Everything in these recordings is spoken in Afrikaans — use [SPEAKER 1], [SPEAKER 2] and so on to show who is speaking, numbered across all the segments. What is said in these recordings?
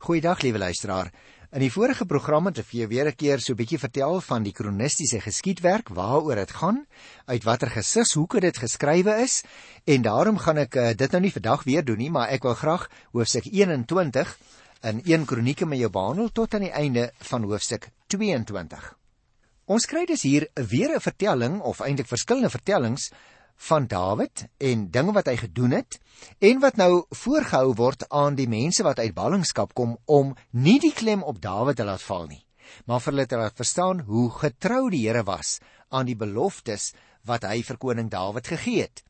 [SPEAKER 1] Goeiedag liewe luisteraar. In die vorige program het ek vir jou weer 'n keer so 'n bietjie vertel van die kronistiese geskiedwerk, waaroor dit gaan, uit watter gesigshoeke dit geskrywe is, en daarom gaan ek uh, dit nou nie vandag weer doen nie, maar ek wil graag hoofstuk 21 in 1 Kronieke met jou behandel tot aan die einde van hoofstuk 22. Ons kry dus hier weer 'n vertelling of eintlik verskillende vertellings van Dawid en dinge wat hy gedoen het en wat nou voorgehou word aan die mense wat uit ballingskap kom om nie die klem op Dawid te laat val nie maar vir hulle te laat verstaan hoe getrou die Here was aan die beloftes wat hy vir koning Dawid gegee het.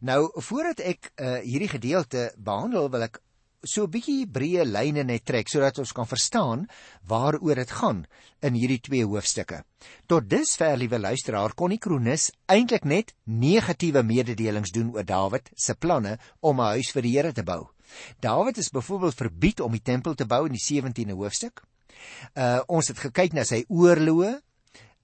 [SPEAKER 1] Nou voordat ek uh, hierdie gedeelte behandel wil ek so 'n bietjie breë lyne net trek sodat ons kan verstaan waaroor dit gaan in hierdie twee hoofstukke. Tot dusver, liewe luisteraar, kon die kronikus eintlik net negatiewe mededelings doen oor Dawid se planne om 'n huis vir die Here te bou. Dawid is byvoorbeeld verbied om die tempel te bou in die 17de hoofstuk. Uh ons het gekyk na sy oorloë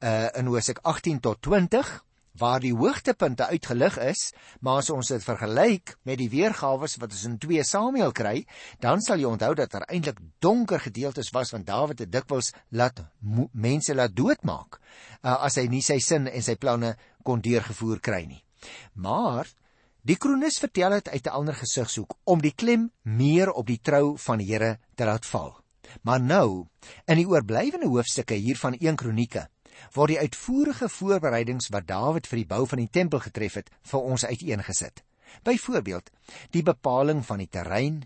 [SPEAKER 1] uh in hoofstuk 18 tot 20 waar die hoogtepunte uitgelig is, maar as ons dit vergelyk met die weergawe wat ons in 2 Samuel kry, dan sal jy onthou dat daar eintlik donker gedeeltes was van Dawid het dikwels laat mense laat doodmaak uh, as hy nie sy sin en sy planne kon deurgevoer kry nie. Maar die kronikus vertel dit uit 'n ander gesigshoek om die klem meer op die trou van die Here te laat val. Maar nou, in die oorblywende hoofstukke hier van 1 Kronieke, word die uitvoerige voorbereidings wat Dawid vir die bou van die tempel getref het, vir ons uiteengesit. Byvoorbeeld, die bepaling van die terrein,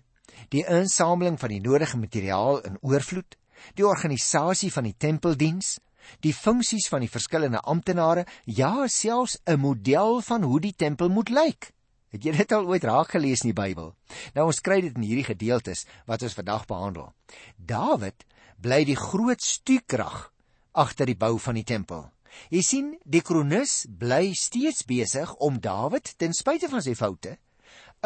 [SPEAKER 1] die insameling van die nodige materiaal in oorvloed, die organisasie van die tempeldiens, die funksies van die verskillende amptenare, ja, selfs 'n model van hoe die tempel moet lyk. Het jy dit al ooit raak gelees in die Bybel? Nou ons kry dit in hierdie gedeeltes wat ons vandag behandel. Dawid bly die groot stuurkrag agter die bou van die tempel. Jy sien, die kronikus bly steeds besig om Dawid ten spyte van sy foute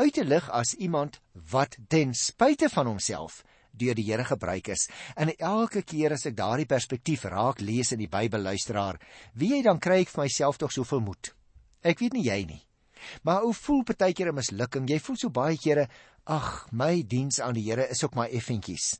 [SPEAKER 1] uit te lig as iemand wat ten spyte van homself deur die Here gebruik is. En elke keer as ek daardie perspektief raak lees in die Bybel luisteraar, wie jy dan kry ek vir myself tog soveel moed. Ek weet nie jy nie. Maar ou voel partykeer 'n mislukking. Jy voel so baie kere, ag, my diens aan die Here is ook maar effentjies.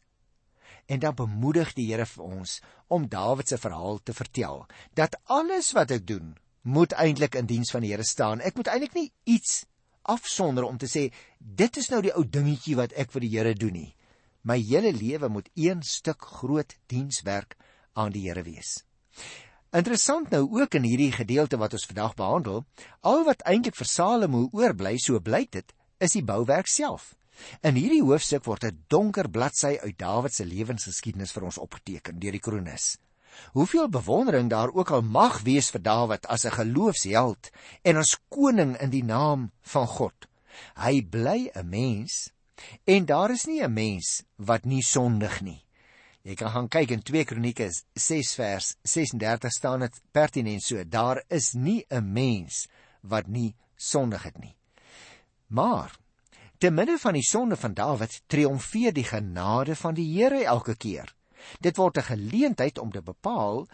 [SPEAKER 1] En dan bemoedig die Here vir ons om Dawid se verhaal te vertel dat alles wat ek doen moet eintlik in diens van die Here staan. Ek moet eintlik nie iets afsonder om te sê dit is nou die ou dingetjie wat ek vir die Here doen nie. My hele lewe moet een stuk groot dienswerk aan die Here wees. Interessant nou ook in hierdie gedeelte wat ons vandag behandel, al wat eintlik vir Salomo oorbly, so blyk dit, is die bouwerk self. In hierdie hoofstuk word 'n donker bladsy uit Dawid se lewensgeskiedenis vir ons opgeteken deur die kronikus. Hoeveel bewondering daar ook al mag wees vir Dawid as 'n geloofsheld en as koning in die naam van God. Hy bly 'n mens en daar is nie 'n mens wat nie sondig nie. Jy kan gaan kyk in 2 Kronieke 6 vers 36 staan dit pertinent so. Daar is nie 'n mens wat nie sondig het nie. Maar Te midde van die sonde van Dawid triomfeer die genade van die Here elke keer. Dit word 'n geleentheid om te bepaal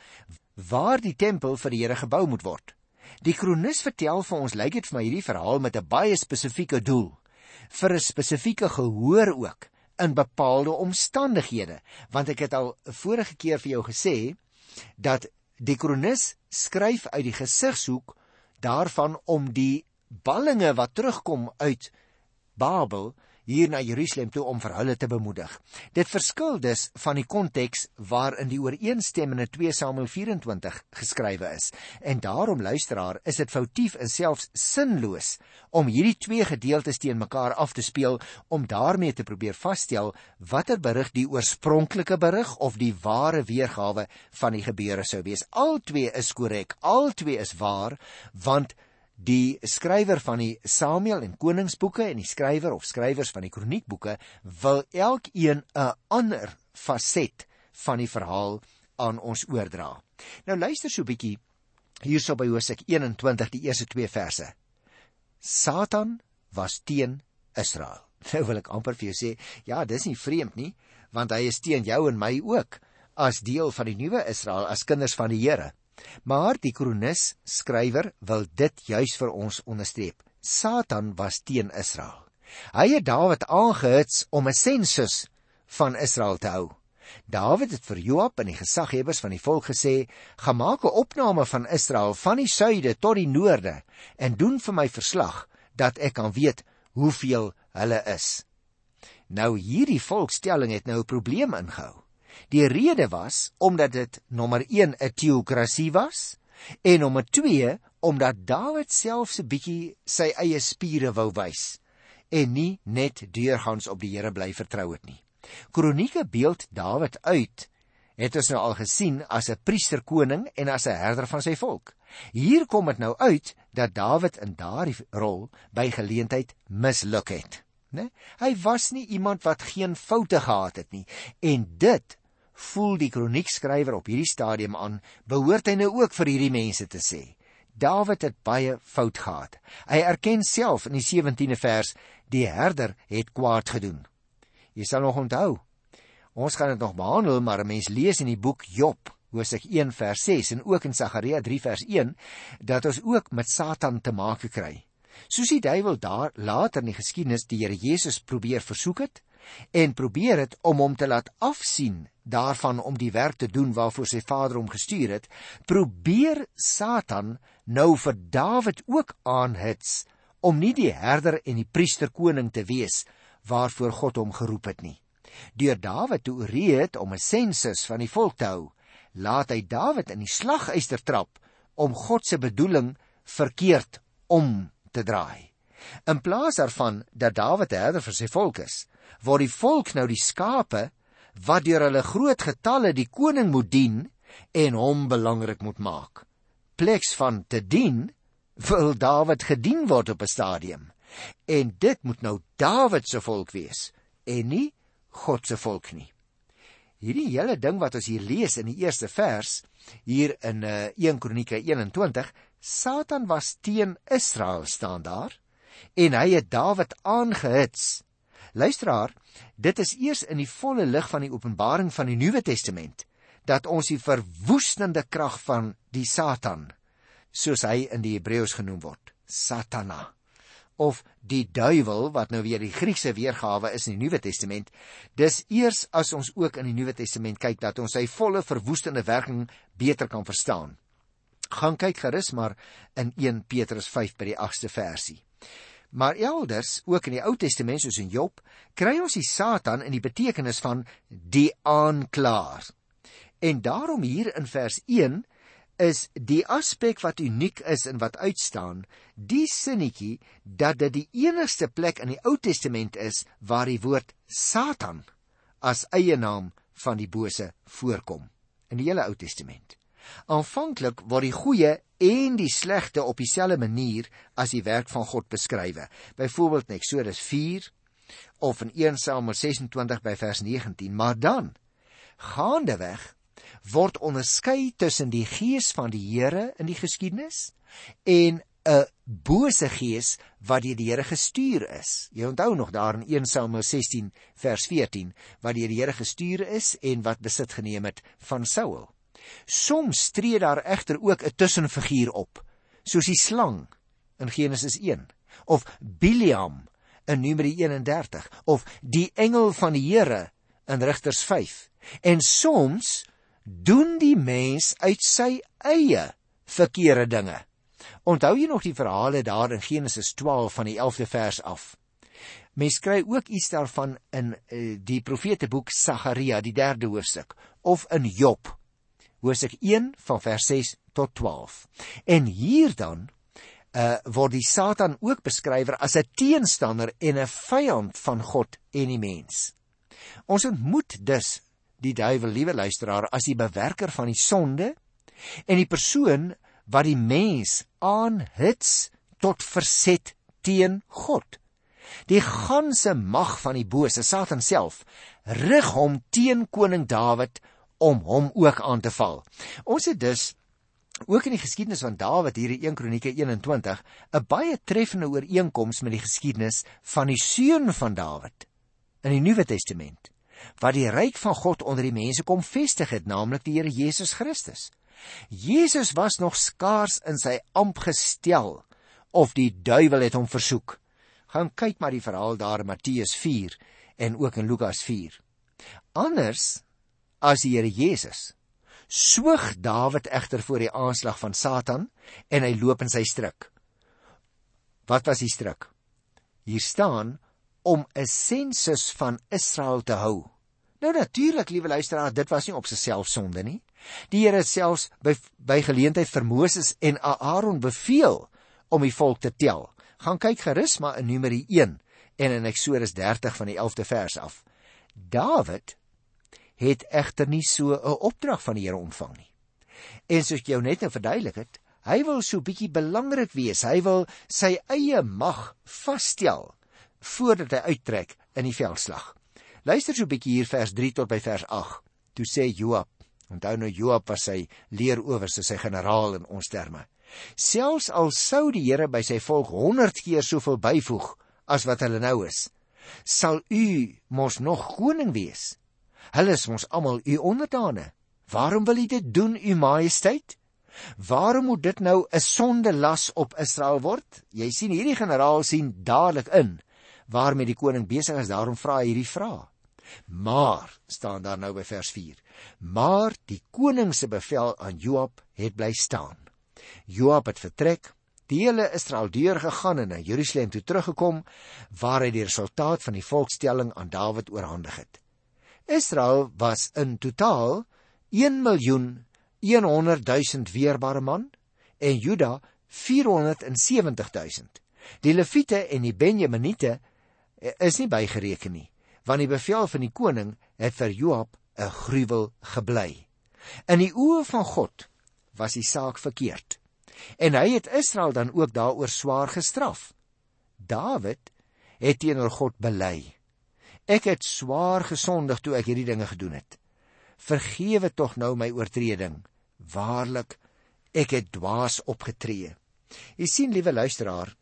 [SPEAKER 1] waar die tempel vir die Here gebou moet word. Die kronikus vertel vir ons lyk dit vir my hierdie verhaal met 'n baie spesifieke doel vir 'n spesifieke gehoor ook in bepaalde omstandighede want ek het al vorige keer vir jou gesê dat die kronikus skryf uit die gesigshoek daarvan om die ballinge wat terugkom uit Babel hier na Jerusalem toe om vir hulle te bemoedig. Dit verskil dus van die konteks waarin die ooreenstemmende 2 Samuel 24 geskrywe is. En daarom luisteraar, is dit foutief en selfs sinloos om hierdie twee gedeeltes teen mekaar af te speel om daarmee te probeer vasstel watter berig die oorspronklike berig of die ware weergawe van die gebeure sou wees. Albei is korrek, albei is waar, want Die skrywer van die Samuel en Koningsboeke en die skrywer of skrywers van die Kroniekboeke wil elkeen 'n ander faset van die verhaal aan ons oordra. Nou luister so 'n bietjie hierso by Hosea 21 die eerste 2 verse. Satan was teen Israel. Nou wil ek amper vir jou sê, ja, dis nie vreemd nie, want hy is teen jou en my ook as deel van die nuwe Israel, as kinders van die Here. Maar die kronikus skrywer wil dit juis vir ons onderstreep. Satan was teen Israel. Hy het Dawid aangehits om 'n sensus van Israel te hou. Dawid het vir Joab en die gesaghebbers van die volk gesê: "Gaan maak 'n opname van Israel van die suide tot die noorde en doen vir my verslag dat ek kan weet hoeveel hulle is." Nou hierdie volkstelling het nou 'n probleem ingehou. Die rede was omdat dit nommer 1 'n teokrasie was en nommer 2 omdat Dawid self 'n bietjie sy eie spiere wou wys en nie net deurgangs op die Here bly vertrou het nie. Kronieke beeld Dawid uit het ons nou al gesien as 'n priesterkoning en as 'n herder van sy volk. Hier kom dit nou uit dat Dawid in daardie rol by geleentheid misluk het, né? Hy was nie iemand wat geen foute gehad het nie en dit voel die kroniekskrywer op hierdie stadium aan, behoort hy nou ook vir hierdie mense te sê. Dawid het baie fout gehad. Hy erken self in die 17de vers die herder het kwaad gedoen. Jy sal nog onthou. Ons gaan dit nog behandel, maar 'n mens lees in die boek Job, Hosea 1 vers 6 en ook in Sagaria 3 vers 1 dat ons ook met Satan te maak kry. Soos die duiwel daar later in die geskiedenis die Here Jesus probeer versoek het en probeer het om hom te laat afsien daarvan om die werk te doen waarvoor sy Vader hom gestuur het, probeer Satan nou vir Dawid ook aanhits om nie die herder en die priesterkoning te wees waarvoor God hom geroep het nie. Deur Dawid te ooreed om 'n sensus van die volk te hou, laat hy Dawid in die slagyster trap om God se bedoeling verkeerd om te draai. In plaas daarvan dat Dawid herder vir sy volk is, word die volk nou die skape wat deur hulle groot getalle die koning moet dien en hom belangrik moet maak. Pleks van te dien wil Dawid gedien word op 'n stadium. En dit moet nou Dawid se volk wees en nie God se volk nie. Hierdie hele ding wat ons hier lees in die eerste vers hier in uh, 1 Kronieke 21, Satan was teen Israel staan daar en hy het Dawid aangehits. Luisteraar, dit is eers in die volle lig van die openbaring van die Nuwe Testament dat ons die verwoestende krag van die Satan soos hy in die Hebreëus genoem word, Satana of die duiwel wat nou weer die Griekse weergawe is in die Nuwe Testament. Dis eers as ons ook in die Nuwe Testament kyk dat ons sy volle verwoestende werking beter kan verstaan. Gaan kyk gerus maar in 1 Petrus 5 by die 8ste versie. Maar elders, ook in die Ou Testament soos in Job, kry ons die Satan in die betekenis van die aanklaer. En daarom hier in vers is die aspek wat uniek is en wat uitstaan, die sinnetjie dat dit die enigste plek in die Ou Testament is waar die woord Satan as eie naam van die bose voorkom in die hele Ou Testament. Aanvanklik word die goeie en die slegte op dieselfde manier as die werk van God beskrywe. Byvoorbeeld in Eksodus 4 of in 1 Samuel 26 by vers 19, maar dan gaandeweg word onderskei tussen die gees van die Here in die geskiedenis en 'n bose gees wat deur die Here gestuur is. Jy onthou nog daar in 1 Samuel 16 vers 14 wat deur die Here gestuur is en wat besit geneem het van Saul. Soms tree daar egter ook 'n tussenfiguur op, soos die slang in Genesis 1 of Biliam in Numeri 31 of die engel van die Here in Rigters 5. En soms doen die mens uit sy eie verkeerde dinge. Onthou jy nog die verhale daar in Genesis 12 van die 11de vers af? Mens kry ook iets daarvan in uh, die profeteboek Sagaria, die 3de hoofstuk, of in Job, hoofstuk 1 van vers 6 tot 12. En hier dan uh word die Satan ook beskryf as 'n teenstander en 'n vyand van God en die mens. Ons ontmoet dus die duiwel, liewe luisteraar, as die bewerker van die sonde en die persoon wat die mens aanhits tot verset teen God. Die ganse mag van die bose, Satan self, rig hom teen koning Dawid om hom ook aan te val. Ons het dus ook in die geskiedenis van Dawid hier in 1 Kronieke 21 'n baie treffende ooreenkoms met die geskiedenis van die seun van Dawid in die Nuwe Testament wat die ryk van God onder die mense kom vestig het, naamlik die Here Jesus Christus. Jesus was nog skaars in sy amp gestel of die duiwel het hom versoek. Gaan kyk maar die verhaal daar in Matteus 4 en ook in Lukas 4. anders as die Here Jesus. Soog Dawid egter voor die aanslag van Satan en hy loop in sy struik. Wat was die struik? Hier staan om 'n sensus van Israel te hou. Nou natuurlik, liewe luisteraar, dit was nie op sigself sonde nie. Die Here het selfs by by geleentheid vir Moses en Aaron beveel om die volk te tel. Gaan kyk gerus maar in Numeri 1 en in Eksodus 30 van die 11de vers af. Dawid het egter nie so 'n opdrag van die Here ontvang nie. En soos ek jou net nou verduidelik het, hy wil so bietjie belangrik wees. Hy wil sy eie mag vasstel voordat hy uittrek in die veldslag. Luister so bietjie hier vers 3 tot by vers 8. Toe sê Joab, onthou nou Joab was sy leeroowerste, sy generaal in ons terme. Selfs al sou die Here by sy volk 100 keer soveel byvoeg as wat hulle nou is, sal u mos nog koning wees. Hulle is mos almal u onderdane. Waarom wil u dit doen, u majesteit? Waarom moet dit nou 'n sonde las op Israel word? Jy sien hierdie generaal sien dadelik in waarmee die koning besig is, daarom vra hy hierdie vraag. Maar staan daar nou by vers 4. Maar die koning se bevel aan Joab het bly staan. Joab het vertrek, die hele Israel deur gegaan en na Jerusalem toe teruggekom waar hy die resultaat van die volkstelling aan Dawid oorhandig het. Israel was in totaal 1 miljoen 100 000 weerbare man en Juda 470 000. Die Lewiete en die Benjaminiete eh, is nie bygereken nie, want die bevel van die koning het vir Joab 'n gruwel gebly. In die oë van God was die saak verkeerd. En hy het Israel dan ook daaroor swaar gestraf. Dawid het teenoor God bely. Ek het swaar gesondig toe ek hierdie dinge gedoen het. Vergewe tog nou my oortreding. Waarlik, ek het dwaas opgetree. Jy sien, liewe luisteraar,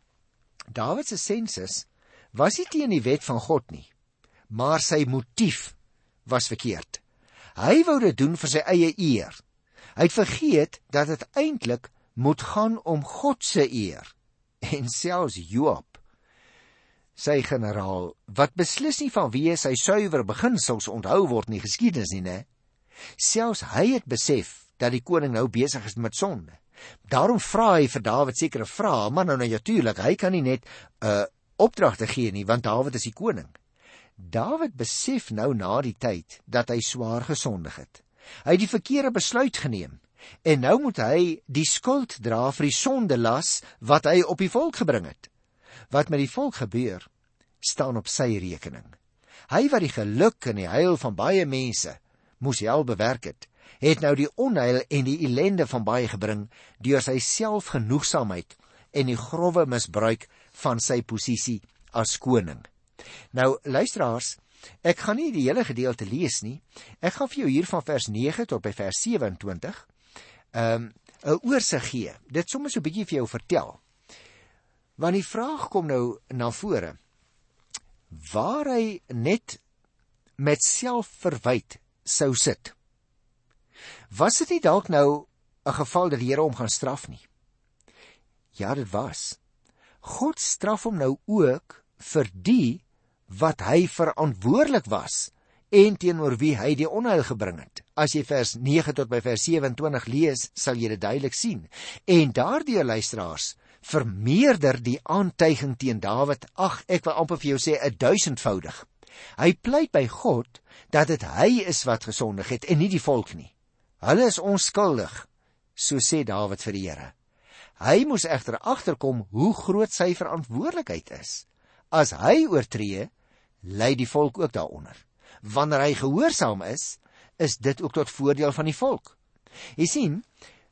[SPEAKER 1] Dawid se sensus was nie teen die wet van God nie, maar sy motief was verkeerd. Hy wou dit doen vir sy eie eer. Hy het vergeet dat dit eintlik moet gaan om God se eer. En selfs Joab sy generaal wat beslis nie van wie sy suiwer beginsels onthou word nie geskiedenis nie nê selfs hy het besef dat die koning nou besig is met sonde. Daarom vra hy vir Dawid sekere vrae maar nou natuurlik hy kan nie net 'n uh, opdrag te gee nie want Dawid is die koning. Dawid besef nou na die tyd dat hy swaar gesondig het. Hy het die verkeerde besluit geneem en nou moet hy die skuld dra vir die sonde las wat hy op die volk gebring het wat met die volk gebeur, staan op sy rekening. Hy wat die geluk en die heil van baie mense moes hel bewerk het, het nou die onheil en die ellende van baie gebring deur sy selfgenoegsaamheid en die grouwe misbruik van sy posisie as koning. Nou luisteraars, ek gaan nie die hele gedeelte lees nie. Ek gaan vir jou hier van vers 9 tot by vers 27 'n um, 'n oorsig gee. Dit sommer so 'n bietjie vir jou vertel. Want die vraag kom nou na vore. Waar hy net met selfverwyd sou sit. Was dit nie dalk nou 'n geval dat die Here hom gaan straf nie? Ja, dit was. God straf hom nou ook vir die wat hy verantwoordelik was en teenoor wie hy die onheil gebring het. As jy vers 9 tot by vers 27 lees, sal jy dit duidelik sien. En daardie luisteraars vermeerder die aantuiging teen Dawid. Ag, ek wil amper vir jou sê 'n duisendvoudig. Hy pleit by God dat dit hy is wat gesondig het en nie die volk nie. Hulle is onskuldig, so sê Dawid vir die Here. Hy moes egter agterkom hoe groot sy verantwoordelikheid is. As hy oortree, lê die volk ook daaronder. Wanneer hy gehoorsaam is, is dit ook tot voordeel van die volk. Jy sien,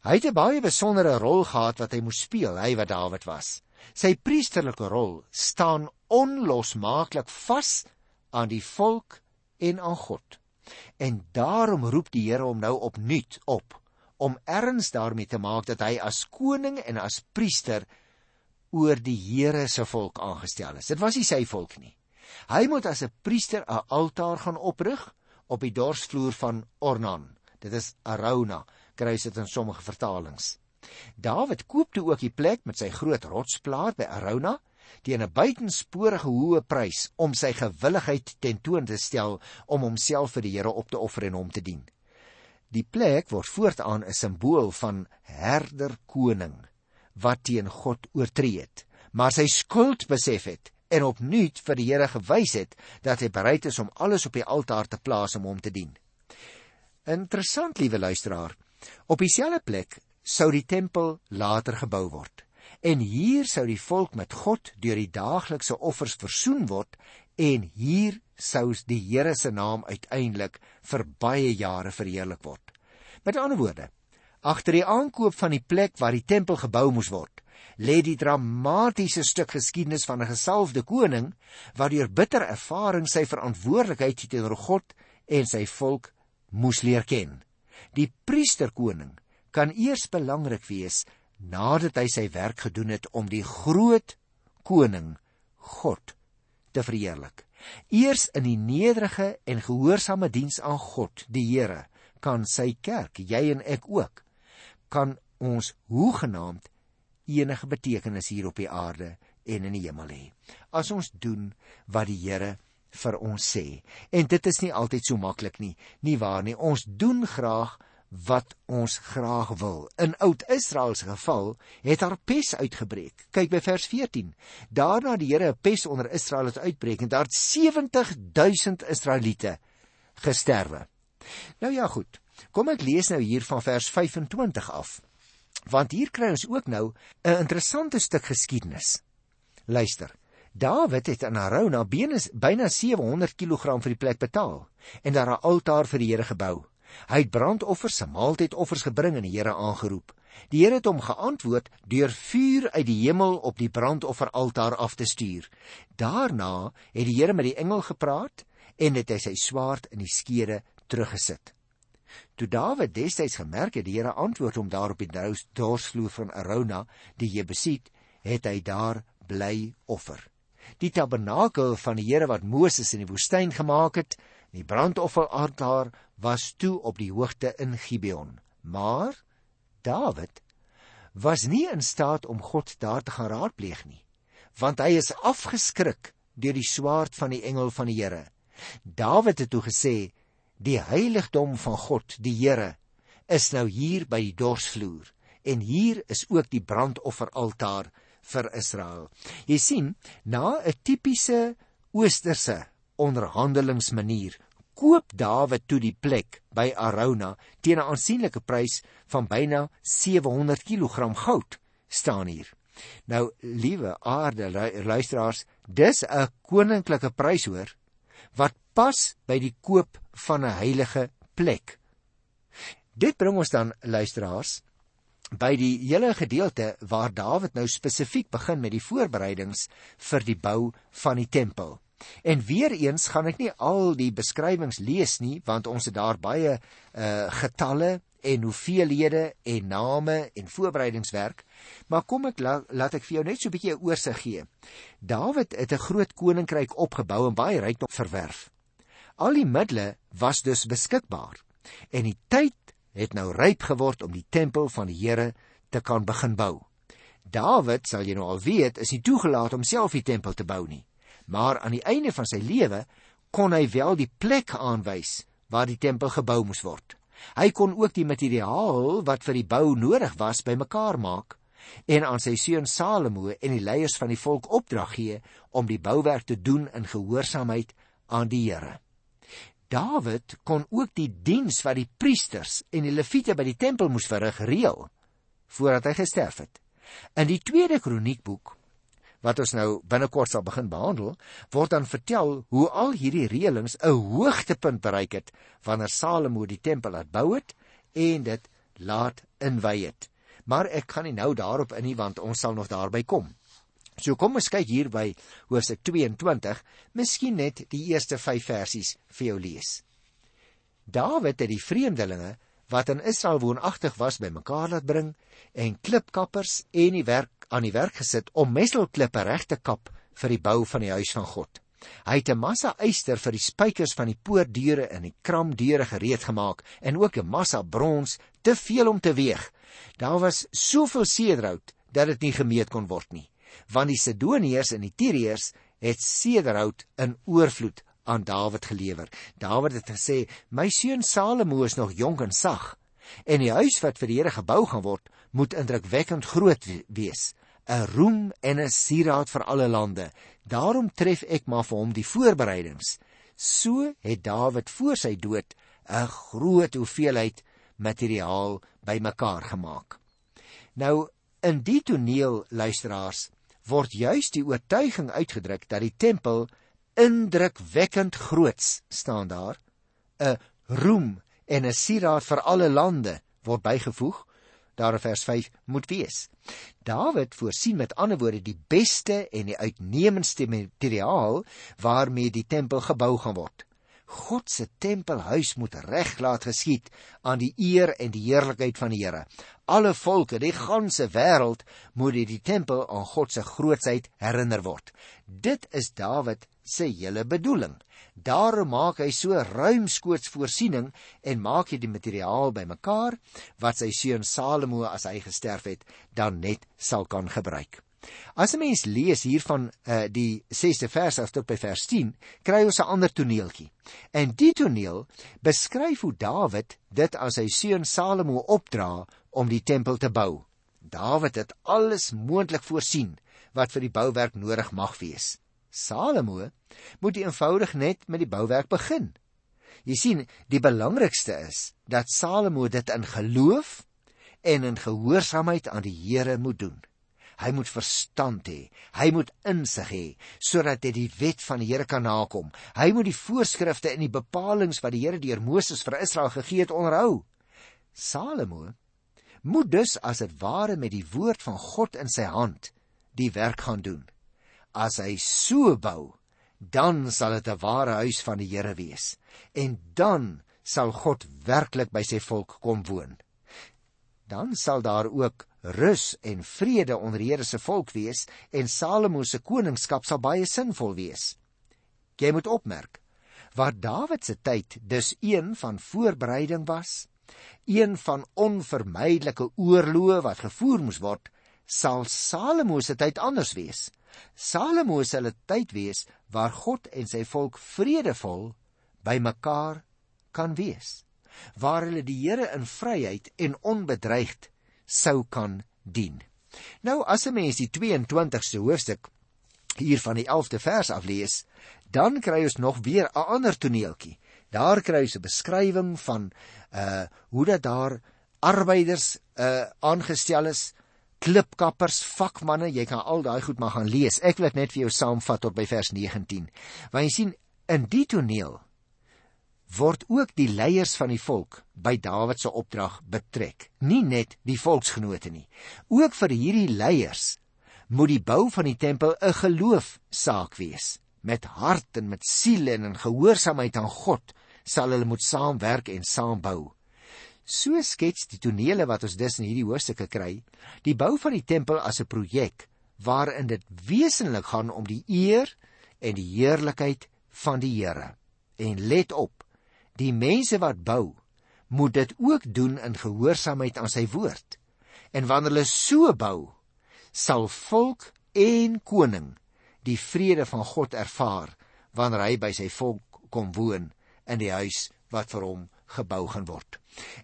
[SPEAKER 1] Hy het 'n baie besondere rol gehad wat hy moes speel, hy wat Dawid was. Sy priesterlike rol staan onlosmaaklik vas aan die volk en aan God. En daarom roep die Here hom nou opnuut op om erns daarmee te maak dat hy as koning en as priester oor die Here se volk aangestel is. Dit was nie sy volk nie. Hy moet as 'n priester 'n altaar gaan oprig op die dorsvloer van Ornan. Dit is Arauna kry dit in sommige vertalings. Dawid koop toe ook die plek met sy groot rotsplaat by Arauna teen 'n buitensporige hoë prys om sy gewilligheid tentoon te stel om homself vir die Here op te offer en hom te dien. Die plek word voortaan 'n simbool van herder koning wat teen God oortree het, maar sy skuld besef het en opnuut vir die Here gewys het dat hy bereid is om alles op die altaar te plaas om hom te dien. Interessant, liewe luisteraar. Op dieselfde plek sou die tempel later gebou word. En hier sou die volk met God deur die daaglikse offers versoen word en hier sou die Here se naam uiteindelik vir baie jare verheerlik word. Met ander woorde, agter die aankoop van die plek waar die tempel gebou moes word, lê die dramatiese stuk geskiedenis van 'n gesalfde koning wat deur bitter ervaring sy verantwoordelikheid teenoor God en sy volk moes leer ken. Die priesterkoning kan eers belangrik wees nadat hy sy werk gedoen het om die groot koning God te verheerlik. Eers in die nederige en gehoorsame diens aan God, die Here, kan sy kerk, jy en ek ook, kan ons hoegenaamd enige betekenis hier op die aarde en in die hemel hê. As ons doen wat die Here vir ons sê. En dit is nie altyd so maklik nie, nie waar nie. Ons doen graag wat ons graag wil. In Oud-Israel se geval het daar pes uitgebreek. Kyk by vers 14. Daarna die Here 'n pes onder Israel het uitbreek en daar 70 000 Israeliete gesterwe. Nou ja, goed. Kom ek lees nou hier van vers 25 af. Want hier kry ons ook nou 'n interessante stuk geskiedenis. Luister. Dawid het aan Arauna byna 700 kg vir die plek betaal en daar 'n altaar vir die Here gebou. Hy het brandoffers maaltydoffers gebring en die Here aangeroep. Die Here het hom geantwoord deur vuur uit die hemel op die brandofferaltaar af te stuur. Daarna het die Here met die engel gepraat en het hy sy swaard in die skede teruggesit. Toe Dawid destyds gemerk het die Here antwoord hom daar op die dorsvloer van Arona, die Jebusiet, het hy daar bly offer. Die tabernakel van die Here wat Moses in die woestyn gemaak het, die brandofferaltaar was toe op die hoogte in Gibeon. Maar Dawid was nie in staat om God daar te gaan raadpleeg nie, want hy is afgeskrik deur die swaard van die engel van die Here. Dawid het toe gesê: "Die heiligdom van God, die Here, is nou hier by die dorsvloer en hier is ook die brandofferaltaar vir Israel." Jy sien, na 'n tipiese oosterse onderhandelingsmanier koop Dawid toe die plek by Arauna teen 'n aansienlike prys van byna 700 kg goud staan hier. Nou, liewe aarde luisteraars, dis 'n koninklike prys hoor wat pas by die koop van 'n heilige plek. Dit bring ons dan luisteraars by die hele gedeelte waar Dawid nou spesifiek begin met die voorbereidings vir die bou van die tempel. En weer eens gaan ek nie al die beskrywings lees nie want ons het daar baie uh getalle en hoeveelhede en name en voorbereidingswerk. Maar kom ek la, laat ek vir jou net so 'n bietjie 'n oorsig gee. Dawid het 'n groot koninkryk opgebou en baie rykdom verwerf. Al die middele was dus beskikbaar en die tyd het nou ryp geword om die tempel van die Here te kan begin bou. Dawid, sal jy nou al weet, is nie toegelaat om self die tempel te bou nie maar aan die einde van sy lewe kon hy wel die plek aanwys waar die tempel gebou moes word. Hy kon ook die materiaal wat vir die bou nodig was bymekaar maak en aan sy seun Salomo en die leiers van die volk opdrag gee om die bouwerk te doen in gehoorsaamheid aan die Here. Dawid kon ook die diens wat die priesters en die leviete by die tempel moes verrig reël voordat hy gesterf het. In die tweede kroniekboek wat ons nou binnekort sal begin behandel, word dan vertel hoe al hierdie reëlings 'n hoogtepunt bereik het wanneer Salomo die tempel laat bou het en dit laat inwy het. Maar ek kan nie nou daarop in nie want ons sal nog daarby kom. So kom ons kyk hier by hoofstuk 22, miskien net die eerste 5 versies vir jou lees. Dawid het die vreemdelinge wat in Israel woonagtig was bymekaar laat bring en klipkappers en die werk aan die werk gesit om messelklippe reg te kap vir die bou van die huis van God. Hy het 'n massa yster vir die spykers van die poortdeure en die kramdeure gereed gemaak en ook 'n massa brons, te veel om te weeg. Daar was soveel seedraut dat dit nie gemeet kon word nie. Want die Sidoniërs en die Tiriërs het sederhout in oorvloed aan Dawid gelewer. Dawid het gesê: "My seun Salomo is nog jonk en sag, en die huis wat vir die Here gebou gaan word, moet indrukwekkend groot wees, 'n roem en 'n sieraad vir alle lande. Daarom tref ek maar vir hom die voorbereidings." So het Dawid voor sy dood 'n groot hoeveelheid materiaal bymekaar gemaak. Nou in die toneel luisteraars word juis die oortuiging uitgedruk dat die tempel indrukwekkend groots staan daar 'n roem en 'n sieraad vir alle lande word bygevoeg daar in vers 5 moet wees. Dawid voorsien met ander woorde die beste en die uitnemendste materiaal waarmee die tempel gebou gaan word. God se tempelhuis moet reg laat geskied aan die eer en die heerlikheid van die Here. Alle volke, die ganse wêreld moet die tempel aan God se grootsheid herinner word. Dit is Dawid se hele bedoeling. Daarom maak hy so ruimskoots voorsiening en maak hy die materiaal bymekaar wat sy seun Salomo as hy gesterf het dan net sal kan gebruik. As 'n mens lees hiervan uh, die 6ste vers af tot by vers 10, kry ons 'n ander toneeltjie. En die toneel beskryf hoe Dawid dit aan sy seun Salomo opdra om die tempel te bou. Dawid het alles moontlik voorsien wat vir die bouwerk nodig mag wees. Salomo moet eenvoudig net met die bouwerk begin. Jy sien, die belangrikste is dat Salomo dit in geloof en in gehoorsaamheid aan die Here moet doen. Hy moet verstand hê, hy moet insig hê sodat hy die wet van die Here kan nakom. Hy moet die voorskrifte en die bepalinge wat die Here deur Moses vir Israel gegee het onderhou. Salomo moet dus as dit ware met die woord van God in sy hand die werk gaan doen as hy so bou, dan sal dit 'n ware huis van die Here wees en dan sal God werklik by sy volk kom woon. Dan sal daar ook rus en vrede onder die Here se volk wees en Salomo se koningskap sal baie sinvol wees. Jy moet opmerk waar Dawid se tyd dus een van voorbereiding was, een van onvermydelike oorloë wat gevoer moes word, sal Salomo se tyd anders wees. Salomo sal 'n tyd wees waar God en sy volk vredevol by mekaar kan wees, waar hulle die Here in vryheid en onbedreigd sou kan dien. Nou as 'n mens die 22ste hoofstuk hier van die 11de vers af lees, dan kry ons nog weer 'n ander toneeltjie. Daar kry ons 'n beskrywing van uh hoe dat daar arbeiders uh aangestel is klipkappers, vakmanne, jy kan al daai goed maar gaan lees. Ek wil dit net vir jou saamvat tot by vers 19. Want jy sien in die toneel word ook die leiers van die volk by Dawid se opdrag betrek. Nie net die volksgenote nie. Ook vir hierdie leiers moet die bou van die tempel 'n geloofsaak wees. Met hart en met siel en in gehoorsaamheid aan God sal hulle moet saamwerk en saam bou. So skets die tonele wat ons dus in hierdie hoofstukke kry, die bou van die tempel as 'n projek waarin dit wesenlik gaan om die eer en die heerlikheid van die Here. En let op, die mense wat bou, moet dit ook doen in gehoorsaamheid aan sy woord. En wanneer hulle so bou, sal volk en koning die vrede van God ervaar wanneer hy by sy volk kom woon in die huis wat vir hom gebou gaan word.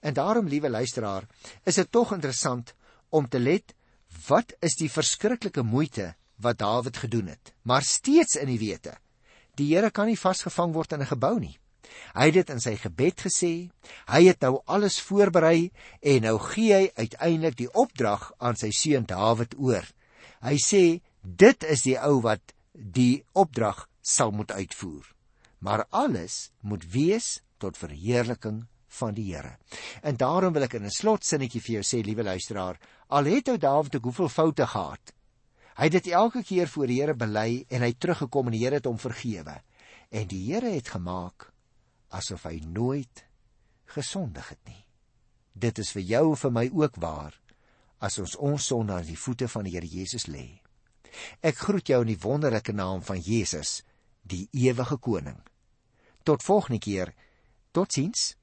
[SPEAKER 1] En daarom, liewe luisteraar, is dit tog interessant om te let wat is die verskriklike moeite wat Dawid gedoen het, maar steeds in die wete. Die Here kan nie vasgevang word in 'n gebou nie. Hy het dit in sy gebed gesê. Hy het nou alles voorberei en nou gee hy uiteindelik die opdrag aan sy seun Dawid oor. Hy sê dit is die ou wat die opdrag sal moet uitvoer. Maar alles moet wees tot verheerliking van die Here. En daarom wil ek in 'n slotsinnetjie vir jou sê, liewe luisteraar, al het ou Dawid ook hoeveel foute gehad. Hy het dit elke keer voor die Here bely en hy teruggekom en die Here het hom vergewe. En die Here het gemaak asof hy nooit gesondig het nie. Dit is vir jou en vir my ook waar as ons ons sonde aan die voete van die Here Jesus lê. Ek groet jou in die wonderlike naam van Jesus, die ewige koning. Tot volgende keer. Totsiens.